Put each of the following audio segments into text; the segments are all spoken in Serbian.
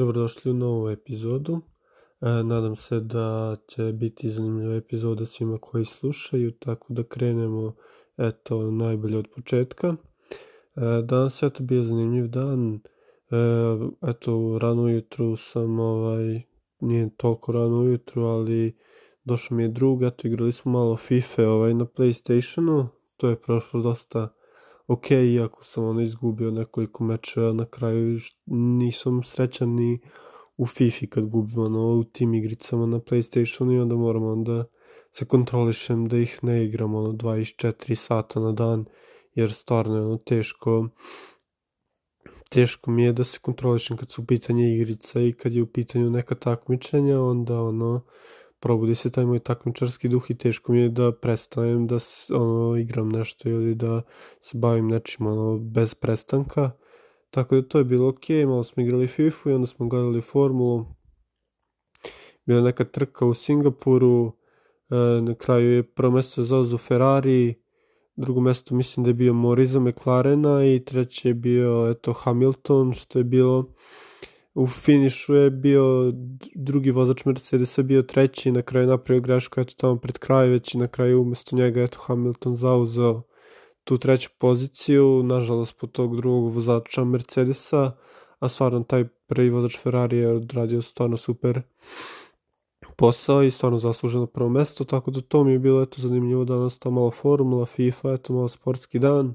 Dobrodošli u novu epizodu. E, nadam se da će biti zanimljiva epizoda svima koji slušaju, tako da krenemo eto najbolje od početka. E, danas je eto bio zanimljiv dan. E, eto rano ujutru sam ovaj nije toliko rano ujutru, ali došao mi je drug, eto igrali smo malo FIFA ovaj na PlayStationu. To je prošlo dosta ok, iako sam ono izgubio nekoliko mečeva, na kraju nisam srećan ni u FIFA kad gubim ono u tim igricama na Playstationu i onda moram onda se kontrolišem da ih ne igram ono 24 sata na dan, jer stvarno je ono teško teško mi je da se kontrolišem kad su u pitanje igrica i kad je u pitanju neka takmičenja, onda ono probudi se taj moj takmičarski duh i teško mi je da prestanem da ono, igram nešto ili da se bavim nečim ono, bez prestanka. Tako da to je bilo ok, malo smo igrali FIFA i onda smo gledali formulu. Bila neka trka u Singapuru, e, na kraju je prvo mesto zauzeo Ferrari, drugo mesto mislim da je bio Moriza McLarena i treće je bio eto Hamilton, što je bilo u finišu je bio drugi vozač Mercedesa bio treći na kraju napravio grešku eto tamo pred kraj već i na kraju umesto njega eto Hamilton zauzeo tu treću poziciju nažalost po tog drugog vozača Mercedesa a stvarno taj prvi vozač Ferrari je odradio stvarno super posao i stvarno zasluženo prvo mesto tako da to mi je bilo eto zanimljivo danas ta malo formula FIFA eto malo sportski dan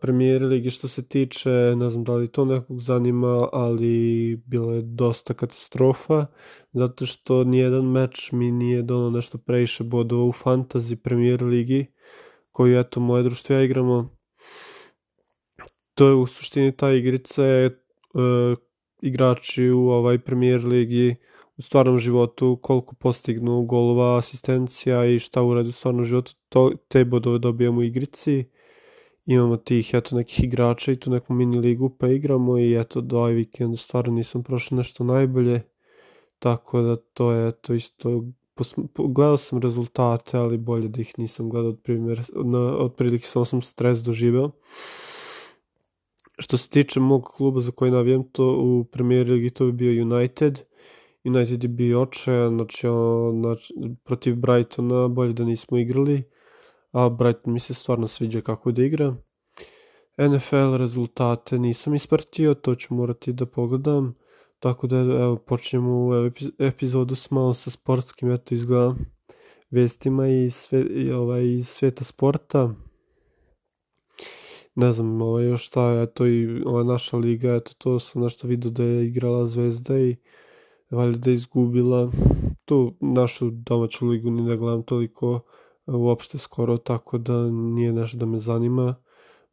premijer ligi što se tiče, ne znam da li to nekog zanima, ali bilo je dosta katastrofa, zato što nijedan meč mi nije donao nešto previše bodova u fantasy premijer ligi, koju eto moje društvo ja igramo. To je u suštini ta igrica je uh, igrači u ovaj premijer ligi u stvarnom životu koliko postignu golova, asistencija i šta urade u stvarnom životu, to, te bodove dobijamo u igrici imamo tih eto nekih igrača i tu neku mini ligu pa igramo i eto do ovaj vikend stvarno nisam prošao nešto najbolje tako da to je eto isto gledao sam rezultate ali bolje da ih nisam gledao od primjer na, otprilike samo sam stres doživeo. Što se tiče mog kluba za koji navijam to u premier ligi to bi bio United. United je bio očajan znači, znači protiv Brightona bolje da nismo igrali a Brighton mi se stvarno sviđa kako da igra. NFL rezultate nisam ispratio, to ću morati da pogledam. Tako da evo počnemo u epizodu s malo sa sportskim eto izgleda vestima i, sve, i ovaj, iz sveta sporta. Ne znam, ovaj, još šta, eto i ova naša liga, eto to sam nešto vidio da je igrala Zvezda i valjda da je izgubila tu našu domaću ligu, ni da gledam toliko uopšte skoro, tako da nije nešto da me zanima.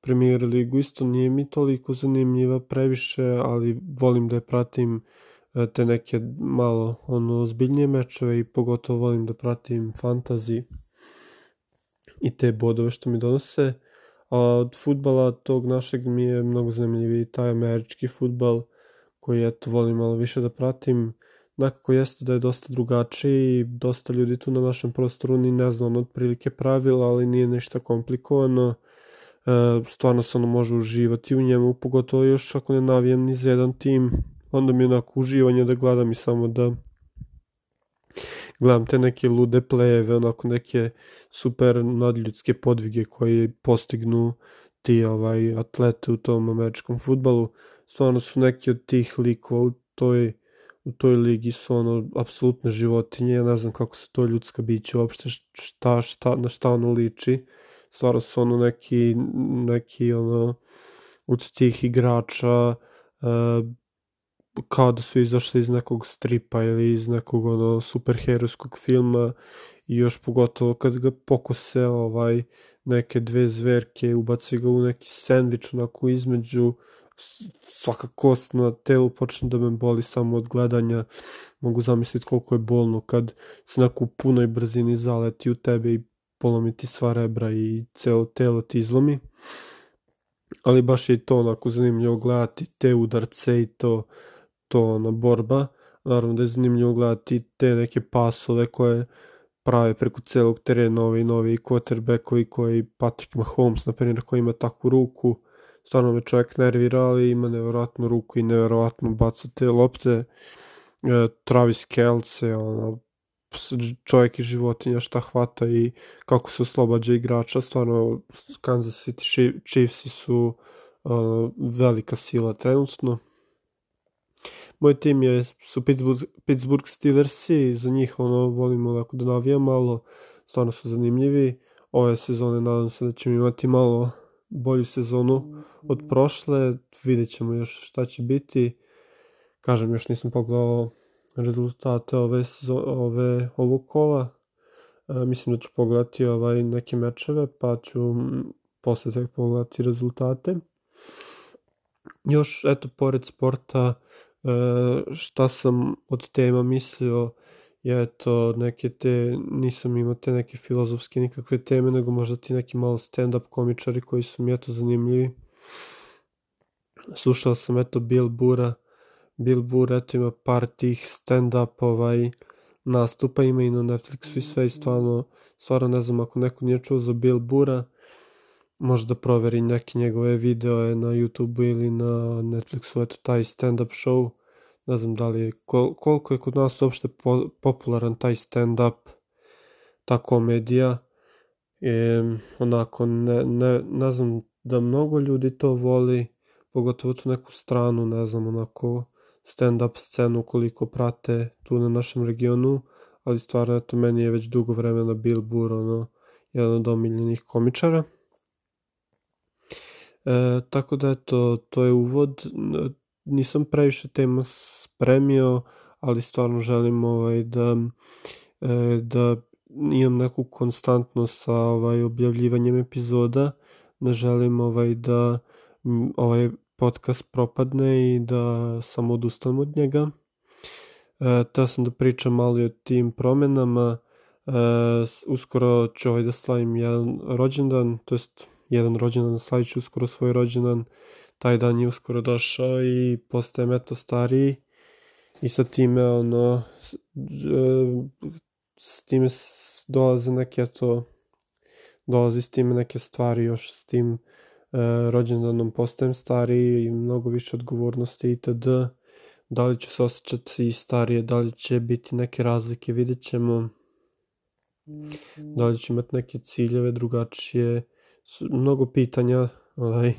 Premier ligu isto nije mi toliko zanimljiva previše, ali volim da je pratim e, te neke malo ono zbiljnije mečeve i pogotovo volim da pratim fantazi i te bodove što mi donose. A od futbala tog našeg mi je mnogo zanimljiviji taj američki futbal koji eto volim malo više da pratim nekako jeste da je dosta drugačiji i dosta ljudi tu na našem prostoru ni ne zna ono otprilike pravila, ali nije ništa komplikovano. E, stvarno se ono može uživati u njemu, pogotovo još ako ne navijem ni za jedan tim, onda mi je onako uživanje da gledam i samo da gledam te neke lude plejeve, onako neke super nadljudske podvige koji postignu ti ovaj atlete u tom američkom futbalu. Stvarno su neki od tih likova u toj u toj ligi su ono apsolutne životinje, ja ne znam kako se to ljudska biće uopšte šta, šta, na šta ono liči. Stvarno su ono neki, neki ono od tih igrača uh, kao da su izašli iz nekog stripa ili iz nekog ono superherojskog filma i još pogotovo kad ga pokose ovaj neke dve zverke ubaci ga u neki sendvič onako između svaka kost na telu počne da me boli samo od gledanja. Mogu zamisliti koliko je bolno kad se neko u punoj brzini zaleti u tebe i polomi ti sva rebra i celo telo ti izlomi. Ali baš je to onako zanimljivo gledati te udarce i to, to ona borba. Naravno da je zanimljivo gledati te neke pasove koje prave preko celog terena ovi novi quarterbackovi koji Patrick Mahomes, na primjer, koji ima takvu ruku, stvarno me čovjek nervira, ali ima nevjerojatnu ruku i nevjerojatno baca te lopte. E, Travis Kelce, ono, čovjek i životinja šta hvata i kako se oslobađa igrača, stvarno Kansas City Chiefs su uh, velika sila trenutno. Moj tim je, su Pittsburgh, Pittsburgh Steelersi, za njih ono, volimo onako da navijam malo, stvarno su zanimljivi. Ove sezone nadam se da ćemo imati malo bolju sezonu od prošle, vidjet ćemo još šta će biti. Kažem, još nisam pogledao rezultate ove, ove, ovog kola. E, mislim da ću pogledati ovaj neke mečeve, pa ću posle tek pogledati rezultate. Još, eto, pored sporta, e, šta sam od tema mislio, je to neke te, nisam imao te neke filozofske nikakve teme, nego možda ti neki malo stand-up komičari koji su mi eto zanimljivi. Slušao sam eto Bill Bura, Bill Burr eto ima par tih stand-up ovaj, nastupa, ima i na Netflixu i sve i stvarno, stvarno ne znam ako neko nije čuo za Bill Bura, možda proveri neke njegove videoje na YouTube ili na Netflixu, eto taj stand-up show, ne znam da li je, kol, koliko je kod nas uopšte po, popularan taj stand-up, ta komedija, e, onako, ne, ne, ne znam da mnogo ljudi to voli, pogotovo tu neku stranu, ne znam, onako, stand-up scenu koliko prate tu na našem regionu, ali stvarno, eto, meni je već dugo vremena Bill Burr, ono, jedan od omiljenih komičara. E, tako da, eto, to je uvod. Nisam previše tema spremio, ali stvarno želim ovaj, da, e, da imam neku konstantnost sa ovaj, objavljivanjem epizoda. Ne želim ovaj, da ovaj podcast propadne i da samo odustanem od njega. E, teo sam da pričam malo o tim promenama. E, uskoro ću ovaj da slavim jedan rođendan, to jest jedan rođendan, slavit ću uskoro svoj rođendan. Taj dan je uskoro došao i postajem eto stariji i sa time ono s, e, s time dolaze neke to dolazi s time neke stvari još s tim E, rođendanom postajem stariji i mnogo više odgovornosti itd. Da li će se osjećati starije, da li će biti neke razlike, vidjet ćemo. Da li će imati neke ciljeve drugačije. Mnogo pitanja ovaj,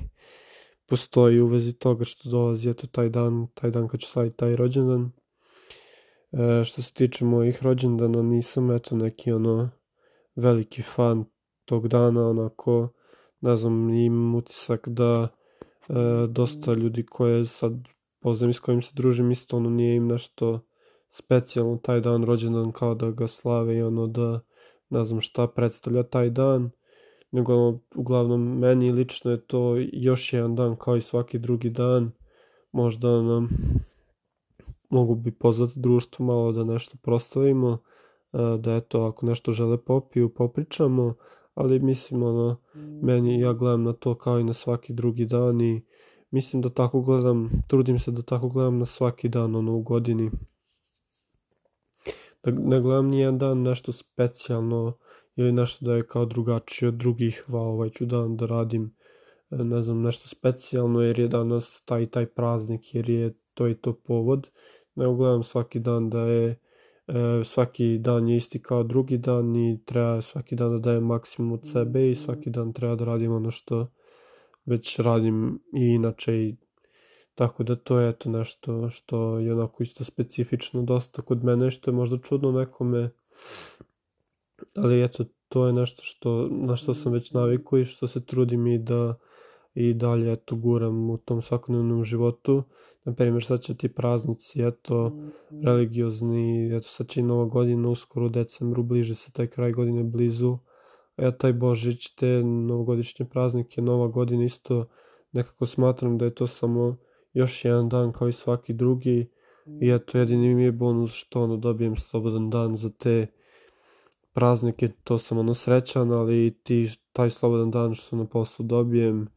postoji u vezi toga što dolazi eto taj dan, taj dan kad ću slaviti taj rođendan. E, što se tiče mojih rođendana, nisam eto neki ono veliki fan tog dana, onako ne znam, imam utisak da e, dosta ljudi koje sad poznam i s kojim se družim isto ono nije im nešto specijalno taj dan rođendan kao da ga slave i ono da ne znam šta predstavlja taj dan nego uglavnom meni lično je to još jedan dan kao i svaki drugi dan možda ono, mogu bi pozvati društvo malo da nešto proslavimo e, da eto ako nešto žele popiju popričamo ali mislim ono, meni ja gledam na to kao i na svaki drugi dan i mislim da tako gledam, trudim se da tako gledam na svaki dan ono u godini. Da ne gledam nijedan dan nešto specijalno ili nešto da je kao drugačije od drugih, va ovaj ću dan da radim ne znam nešto specijalno jer je danas taj taj praznik jer je to i to povod, nego gledam svaki dan da je e, svaki dan je isti kao drugi dan i treba svaki dan da dajem maksimum od sebe i svaki dan treba da radim ono što već radim i inače i tako da to je eto nešto što je onako isto specifično dosta kod mene što je možda čudno nekome ali eto to je nešto što, na što sam već naviku i što se trudim i da i dalje eto guram u tom svakodnevnom životu. Na primjer sad će ti praznici, eto, religiozni, eto sad će i nova godina uskoro u decembru, bliže se taj kraj godine blizu, a taj Božić, te novogodišnje praznike, nova godina isto, nekako smatram da je to samo još jedan dan kao i svaki drugi. I eto jedini mi je bonus što ono dobijem slobodan dan za te praznike, to sam ono srećan, ali ti taj slobodan dan što na poslu dobijem,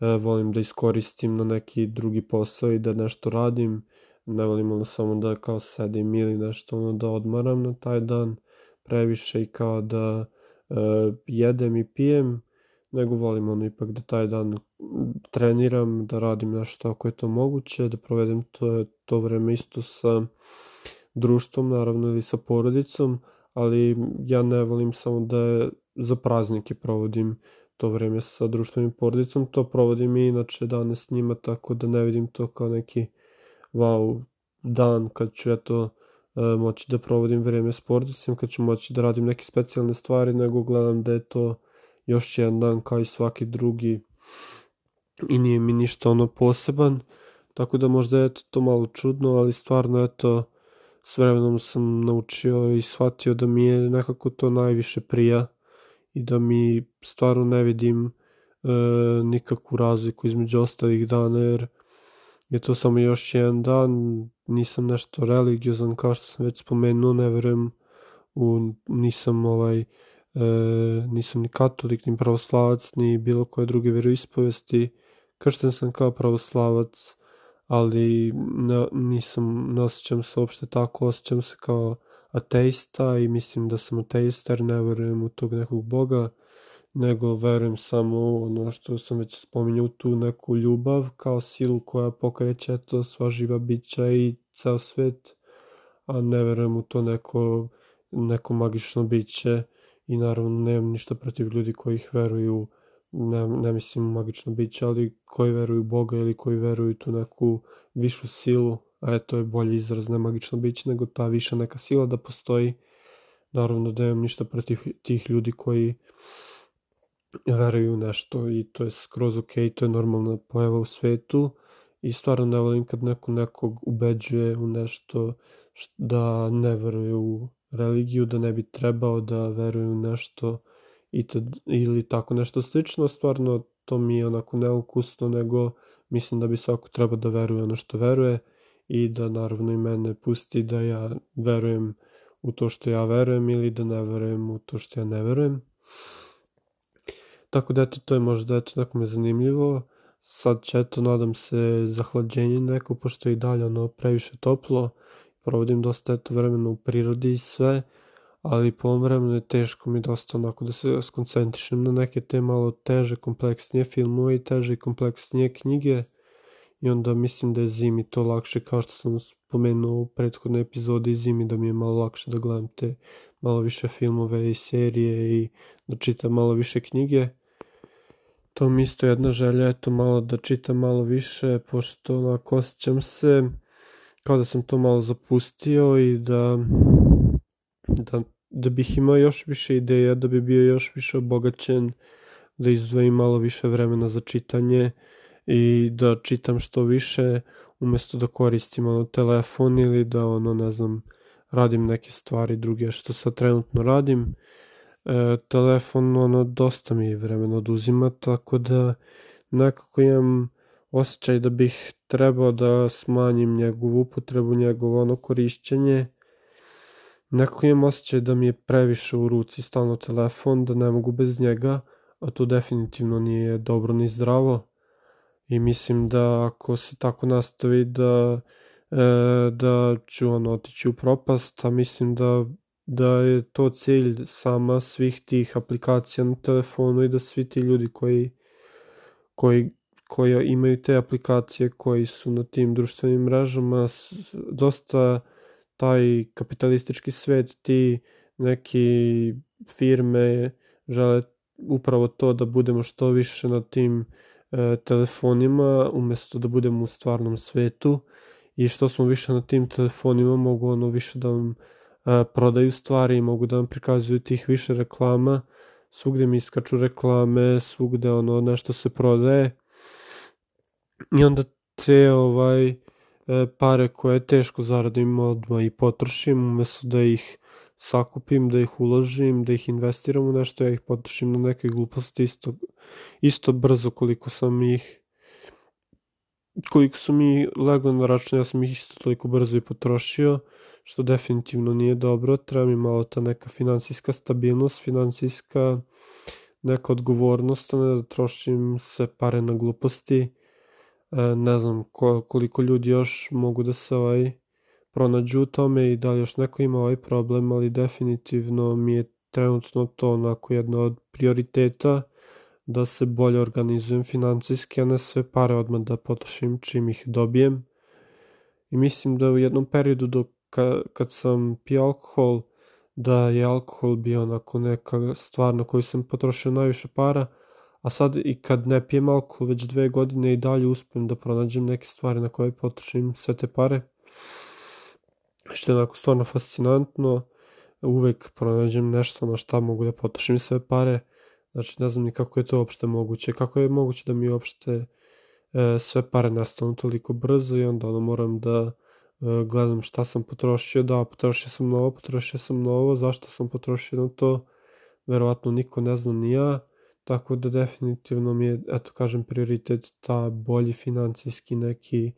e, volim da iskoristim na neki drugi posao i da nešto radim, ne volim ono samo da kao sedim ili nešto ono da odmaram na taj dan previše i kao da e, jedem i pijem, nego volim ono ipak da taj dan treniram, da radim nešto ako je to moguće, da provedem to, to vreme isto sa društvom naravno ili sa porodicom, ali ja ne volim samo da za praznike provodim to vreme sa društvom i porodicom, to provodim i inače danas s njima, tako da ne vidim to kao neki wow dan kad ću eto e, moći da provodim vreme s porodicom, kad ću moći da radim neke specijalne stvari, nego gledam da je to još jedan dan kao i svaki drugi i nije mi ništa ono poseban, tako da možda je to malo čudno, ali stvarno eto s vremenom sam naučio i shvatio da mi je nekako to najviše prija i da mi stvarno ne vidim e, nikakvu razliku između ostalih dana jer je to samo još jedan dan, nisam nešto religiozan kao što sam već spomenuo, ne verujem u, nisam ovaj, e, nisam ni katolik, ni pravoslavac, ni bilo koje druge veroispovesti, kršten sam kao pravoslavac, ali ne, nisam, ne osjećam se uopšte tako, osjećam se kao ateista i mislim da sam ateista jer ne verujem u tog nekog boga, nego verujem samo ono što sam već spominjao, tu neku ljubav kao silu koja pokreće to sva živa bića i ceo svet, a ne verujem u to neko, neko magično biće i naravno nemam ništa protiv ljudi koji ih veruju ne, ne mislim magično biće, ali koji veruju Boga ili koji veruju tu neku višu silu, a eto je bolji izraz, ne magično biće, nego ta viša neka sila da postoji. Naravno da nemam ništa protiv tih ljudi koji veruju nešto i to je skroz ok, to je normalna pojava u svetu i stvarno ne volim kad neko nekog ubeđuje u nešto da ne veruje u religiju, da ne bi trebao da veruje u nešto i ili tako nešto slično, stvarno to mi je onako neukusno, nego mislim da bi svako treba da veruje ono što veruje i da naravno i mene pusti da ja verujem u to što ja verujem ili da ne verujem u to što ja ne verujem. Tako da eto, to je možda eto nekome zanimljivo. Sad će eto, nadam se, zahlađenje neko, pošto je i dalje ono previše toplo. Provodim dosta eto vremena u prirodi i sve ali po ovom vremenu je teško mi dosta onako da se skoncentrišem na neke te malo teže, kompleksnije filmove i teže i kompleksnije knjige. I onda mislim da je zimi to lakše kao što sam spomenuo u prethodnoj epizodi zimi da mi je malo lakše da gledam te malo više filmove i serije i da čitam malo više knjige. To mi isto jedna želja eto malo da čitam malo više pošto onako osjećam se kao da sam to malo zapustio i da da, da bih imao još više ideja, da bi bio još više obogaćen, da izdvojim malo više vremena za čitanje i da čitam što više umesto da koristim ono telefon ili da ono ne znam radim neke stvari druge što sad trenutno radim. E, telefon ono dosta mi vremena oduzima tako da nekako imam osjećaj da bih trebao da smanjim njegovu upotrebu, njegovo ono korišćenje Nekako imam osjećaj da mi je previše u ruci stalno telefon, da ne mogu bez njega, a to definitivno nije dobro ni zdravo. I mislim da ako se tako nastavi da, e, da ću ono, otići u propast, a mislim da, da je to cilj sama svih tih aplikacija na telefonu i da svi ti ljudi koji, koji koji imaju te aplikacije koji su na tim društvenim mrežama dosta taj kapitalistički svet, ti neki firme žele upravo to da budemo što više na tim e, telefonima umesto da budemo u stvarnom svetu. I što smo više na tim telefonima mogu ono više da vam e, prodaju stvari i mogu da vam prikazuju tih više reklama. Svugde mi iskaču reklame svugde ono nešto se prodaje. I onda te ovaj pare koje teško zaradim odmah i potrošim, umesto da ih sakupim, da ih uložim, da ih investiram u nešto, ja ih potrošim na neke gluposti isto, isto brzo koliko sam ih koliko su mi leglo na račun, ja sam ih isto toliko brzo i potrošio, što definitivno nije dobro, treba mi malo ta neka finansijska stabilnost, finansijska neka odgovornost, ne da trošim sve pare na gluposti, E, ne znam koliko ljudi još mogu da se ovaj pronađu u tome i da li još neko ima ovaj problem, ali definitivno mi je trenutno to onako jedno od prioriteta da se bolje organizujem financijski, a ne sve pare odmah da potrošim čim ih dobijem. I mislim da u jednom periodu dok ka, kad sam pio alkohol, da je alkohol bio onako neka stvar na koju sam potrošio najviše para, a sad i kad ne pijem alkohol već dve godine i dalje uspijem da pronađem neke stvari na koje potrošim sve te pare. Što je onako stvarno fascinantno, uvek pronađem nešto na šta mogu da potrošim sve pare, znači ne znam ni kako je to uopšte moguće, kako je moguće da mi uopšte e, sve pare nastanu toliko brzo i onda ono moram da e, gledam šta sam potrošio, da potrošio sam novo, potrošio sam novo, zašto sam potrošio na to, verovatno niko ne zna ni ja, tako da definitivno mi je, eto kažem, prioritet ta bolji financijski neki,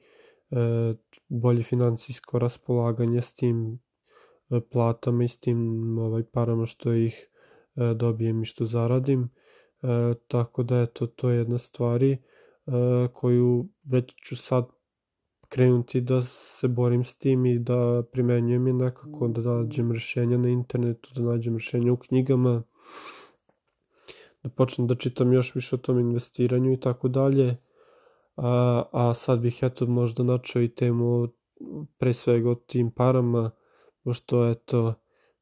e, bolje financijsko raspolaganje s tim e, platama i s tim ovaj, parama što ih e, dobijem i što zaradim. E, tako da eto, to je jedna stvari e, koju već ću sad krenuti da se borim s tim i da primenjujem je nekako, da nađem rešenja na internetu, da nađem rešenja u knjigama, da počnem da čitam još više o tom investiranju i tako dalje. A, a sad bih eto možda načao i temu pre svega o tim parama, pošto eto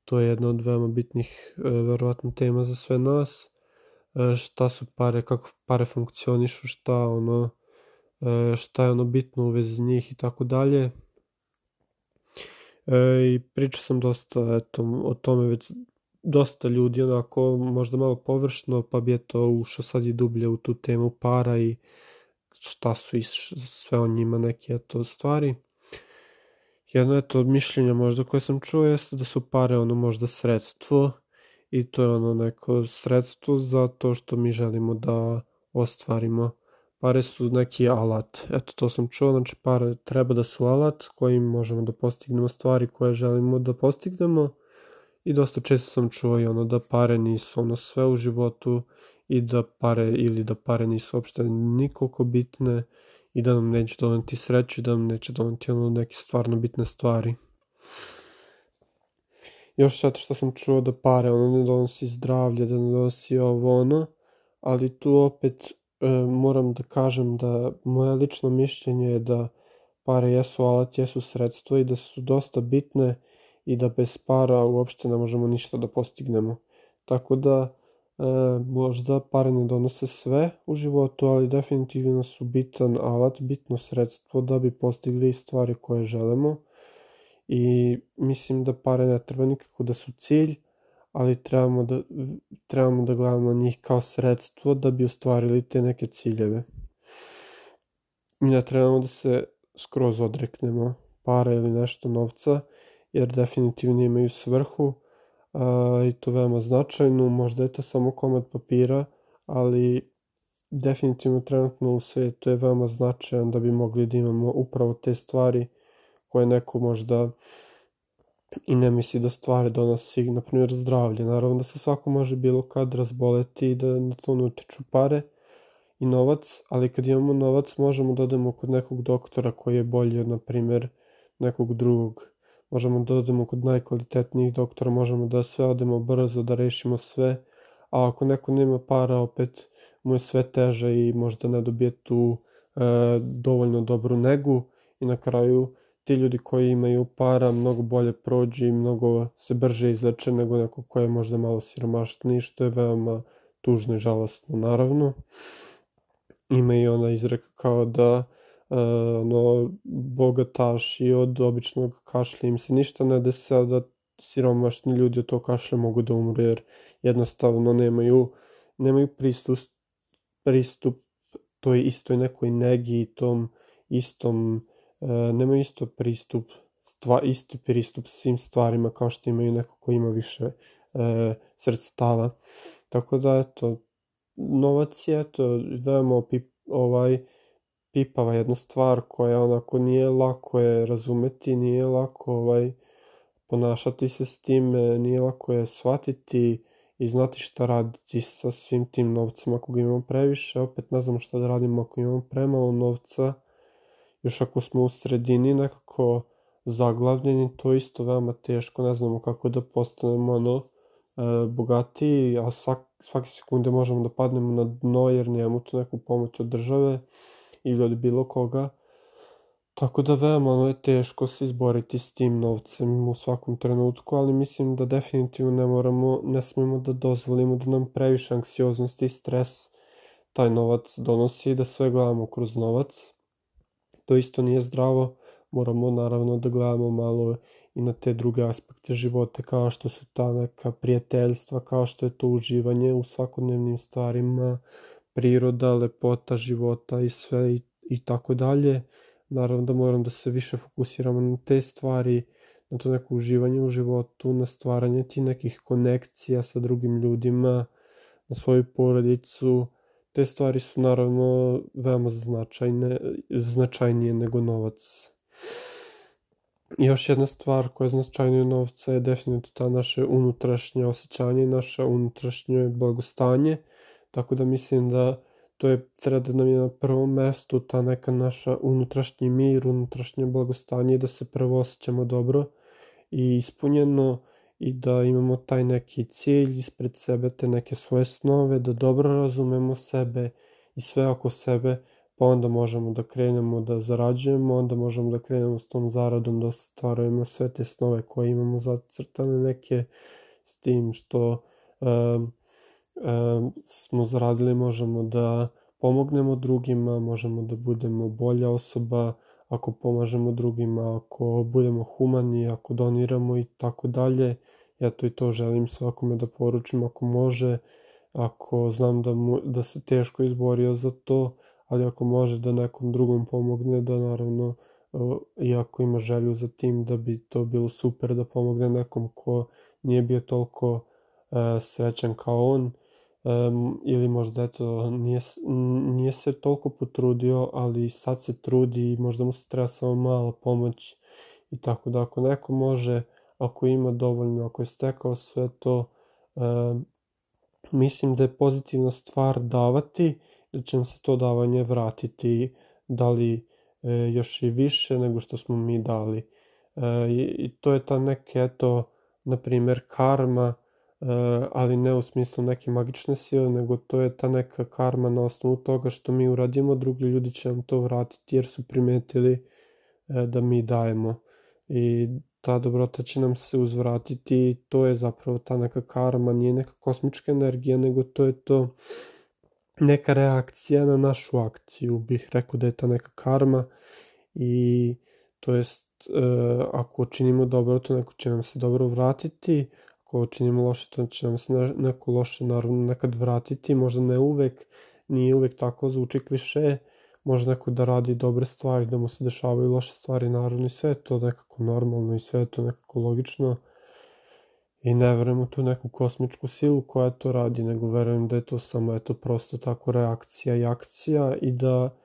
to je jedna od veoma bitnih e, verovatno tema za sve nas. E, šta su pare, kako pare funkcionišu, šta ono e, šta je ono bitno u vezi njih i tako dalje. E, I pričao sam dosta eto, o tome već dosta ljudi onako možda malo površno pa bi eto ušao sad i dublje u tu temu para i šta su i sve o njima neke eto stvari. Jedno eto od mišljenja možda koje sam čuo jeste da su pare ono možda sredstvo i to je ono neko sredstvo za to što mi želimo da ostvarimo. Pare su neki alat, eto to sam čuo, znači pare treba da su alat kojim možemo da postignemo stvari koje želimo da postignemo i dosta često sam čuo i ono da pare nisu ono sve u životu i da pare ili da pare nisu uopšte nikoliko bitne i da nam neće doneti sreću i da nam neće doneti ono neke stvarno bitne stvari. Još sad što sam čuo da pare ono ne donosi zdravlje, da ne donosi ovo ono, ali tu opet e, moram da kažem da moje lično mišljenje je da pare jesu alat, jesu sredstvo i da su dosta bitne i da bez para uopšte ne možemo ništa da postignemo. Tako da e, možda pare ne donose sve u životu, ali definitivno su bitan alat, bitno sredstvo da bi postigli stvari koje želimo. I mislim da pare ne treba nikako da su cilj, ali trebamo da, trebamo da gledamo njih kao sredstvo da bi ostvarili te neke ciljeve. Mi ne trebamo da se skroz odreknemo para ili nešto novca, jer definitivno imaju svrhu a, i to veoma značajnu, možda je to samo komad papira, ali definitivno trenutno u svetu je veoma značajan da bi mogli da imamo upravo te stvari koje neko možda i ne misli da stvari donosi, na primjer zdravlje. Naravno da se svako može bilo kad razboleti i da na to ne utiču pare i novac, ali kad imamo novac možemo da odemo kod nekog doktora koji je bolji od, na primjer, nekog drugog možemo da odemo kod najkvalitetnijih doktora, možemo da sve odemo brzo, da rešimo sve, a ako neko nema para, opet mu je sve teže i možda ne dobije tu e, dovoljno dobru negu i na kraju ti ljudi koji imaju para mnogo bolje prođu i mnogo se brže izleče nego neko ko je možda malo siromašniji, što je veoma tužno i žalostno naravno. Ima i ona izreka kao da ono, bogataši od običnog kašlja im se ništa ne desa da siromašni ljudi od tog kašlja mogu da umru jer jednostavno nemaju, nemaju pristup, pristup toj istoj nekoj negi i tom istom, e, nemaju isto pristup, stva, isti pristup svim stvarima kao što imaju neko ko ima više e, sredstava. Tako da, eto, novac je, eto, veoma opip, ovaj, pipava jedna stvar koja onako nije lako je razumeti, nije lako ovaj, ponašati se s tim, nije lako je shvatiti i znati šta raditi sa svim tim novcima ako ga imamo previše, opet ne znamo šta da radimo. Ako imamo premalo novca, još ako smo u sredini nekako zaglavljeni, to isto veoma teško, ne znamo kako da postanemo ono, bogatiji, a svak, svake sekunde možemo da padnemo na dno jer nemamo tu neku pomoć od države ili od bilo koga. Tako da veoma ono je teško se izboriti s tim novcem u svakom trenutku, ali mislim da definitivno ne moramo, ne smemo da dozvolimo da nam previše anksioznosti i stres taj novac donosi, da sve gledamo kroz novac. To isto nije zdravo, moramo naravno da gledamo malo i na te druge aspekte života kao što su ta neka prijateljstva, kao što je to uživanje u svakodnevnim stvarima, priroda, lepota života i sve i, i tako dalje. Naravno da moram da se više fokusiramo na te stvari, na to neko uživanje u životu, na stvaranje ti nekih konekcija sa drugim ljudima, na svoju porodicu. Te stvari su naravno veoma značajne, značajnije nego novac. I još jedna stvar koja je značajnija novca je definitivno ta naše unutrašnje osjećanje i naše unutrašnje blagostanje. Tako da mislim da to je, treba da nam je na prvom mestu ta neka naša unutrašnji mir, unutrašnje blagostanje da se prvo osjećamo dobro i ispunjeno i da imamo taj neki cilj ispred sebe, te neke svoje snove, da dobro razumemo sebe i sve oko sebe, pa onda možemo da krenemo da zarađujemo, onda možemo da krenemo s tom zaradom da stvarujemo sve te snove koje imamo zacrtane neke s tim što um, smo zaradili možemo da pomognemo drugima, možemo da budemo bolja osoba ako pomažemo drugima, ako budemo humani, ako doniramo i tako dalje. Ja to i to želim svakome da poručim ako može, ako znam da, mu, da se teško izborio za to, ali ako može da nekom drugom pomogne, da naravno, iako ima želju za tim, da bi to bilo super da pomogne nekom ko nije bio toliko srećan kao on, um, ili možda eto nije, nije se toliko potrudio, ali sad se trudi i možda mu se treba samo mala pomoć i tako da ako neko može, ako ima dovoljno, ako je stekao sve to, um, mislim da je pozitivna stvar davati, da će nam se to davanje vratiti, da li e, još i više nego što smo mi dali. E, I to je ta neka, eto, na primer, karma, ali ne u smislu neke magične sile, nego to je ta neka karma na osnovu toga što mi uradimo, drugi ljudi će nam to vratiti jer su primetili eh, da mi dajemo. I ta dobrota će nam se uzvratiti i to je zapravo ta neka karma, nije neka kosmička energija, nego to je to neka reakcija na našu akciju, bih rekao da je ta neka karma i to jest e, ako činimo dobro, to neko će nam se dobro vratiti, ako činimo loše, to će nam se neko loše naravno nekad vratiti, možda ne uvek, nije uvek tako zvuči kliše, može neko da radi dobre stvari, da mu se dešavaju loše stvari, naravno i sve to nekako normalno i sve to nekako logično. I ne verujem u tu neku kosmičku silu koja to radi, nego verujem da je to samo eto prosto tako reakcija i akcija i da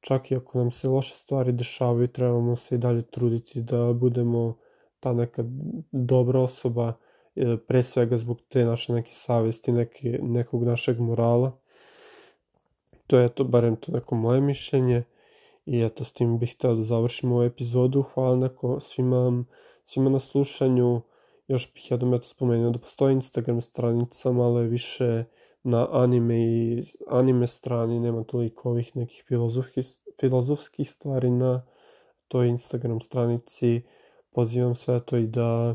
čak i ako nam se loše stvari dešavaju, trebamo se i dalje truditi da budemo ta neka dobra osoba, pre svega zbog te naše neke savesti, neke, nekog našeg morala. To je to, barem to neko moje mišljenje. I eto, s tim bih hteo da završim ovu epizodu. Hvala neko svima, svima na slušanju. Još bih jednom eto spomenuo da postoji Instagram stranica, malo je više na anime i anime strani, nema toliko ovih nekih filozofskih, filozofskih stvari na toj Instagram stranici. Pozivam sve to i da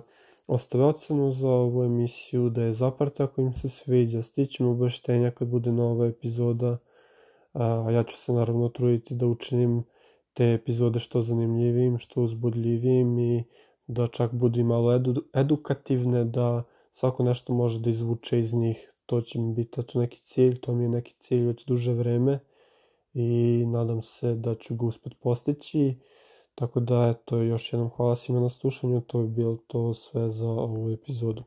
Ostave ocenu za ovu emisiju, da je zaprta ako im se sviđa, stićem obeštenja kad bude nova epizoda, a ja ću se naravno truditi da učinim te epizode što zanimljivijim, što uzbudljivijim i da čak budu malo edu, edukativne, da svako nešto može da izvuče iz njih. To će mi biti to neki cilj, to mi je neki cilj već duže vreme i nadam se da ću ga uspet postići. Tako da, eto, još jednom hvala svima na slušanju, to je bilo to sve za ovu epizodu.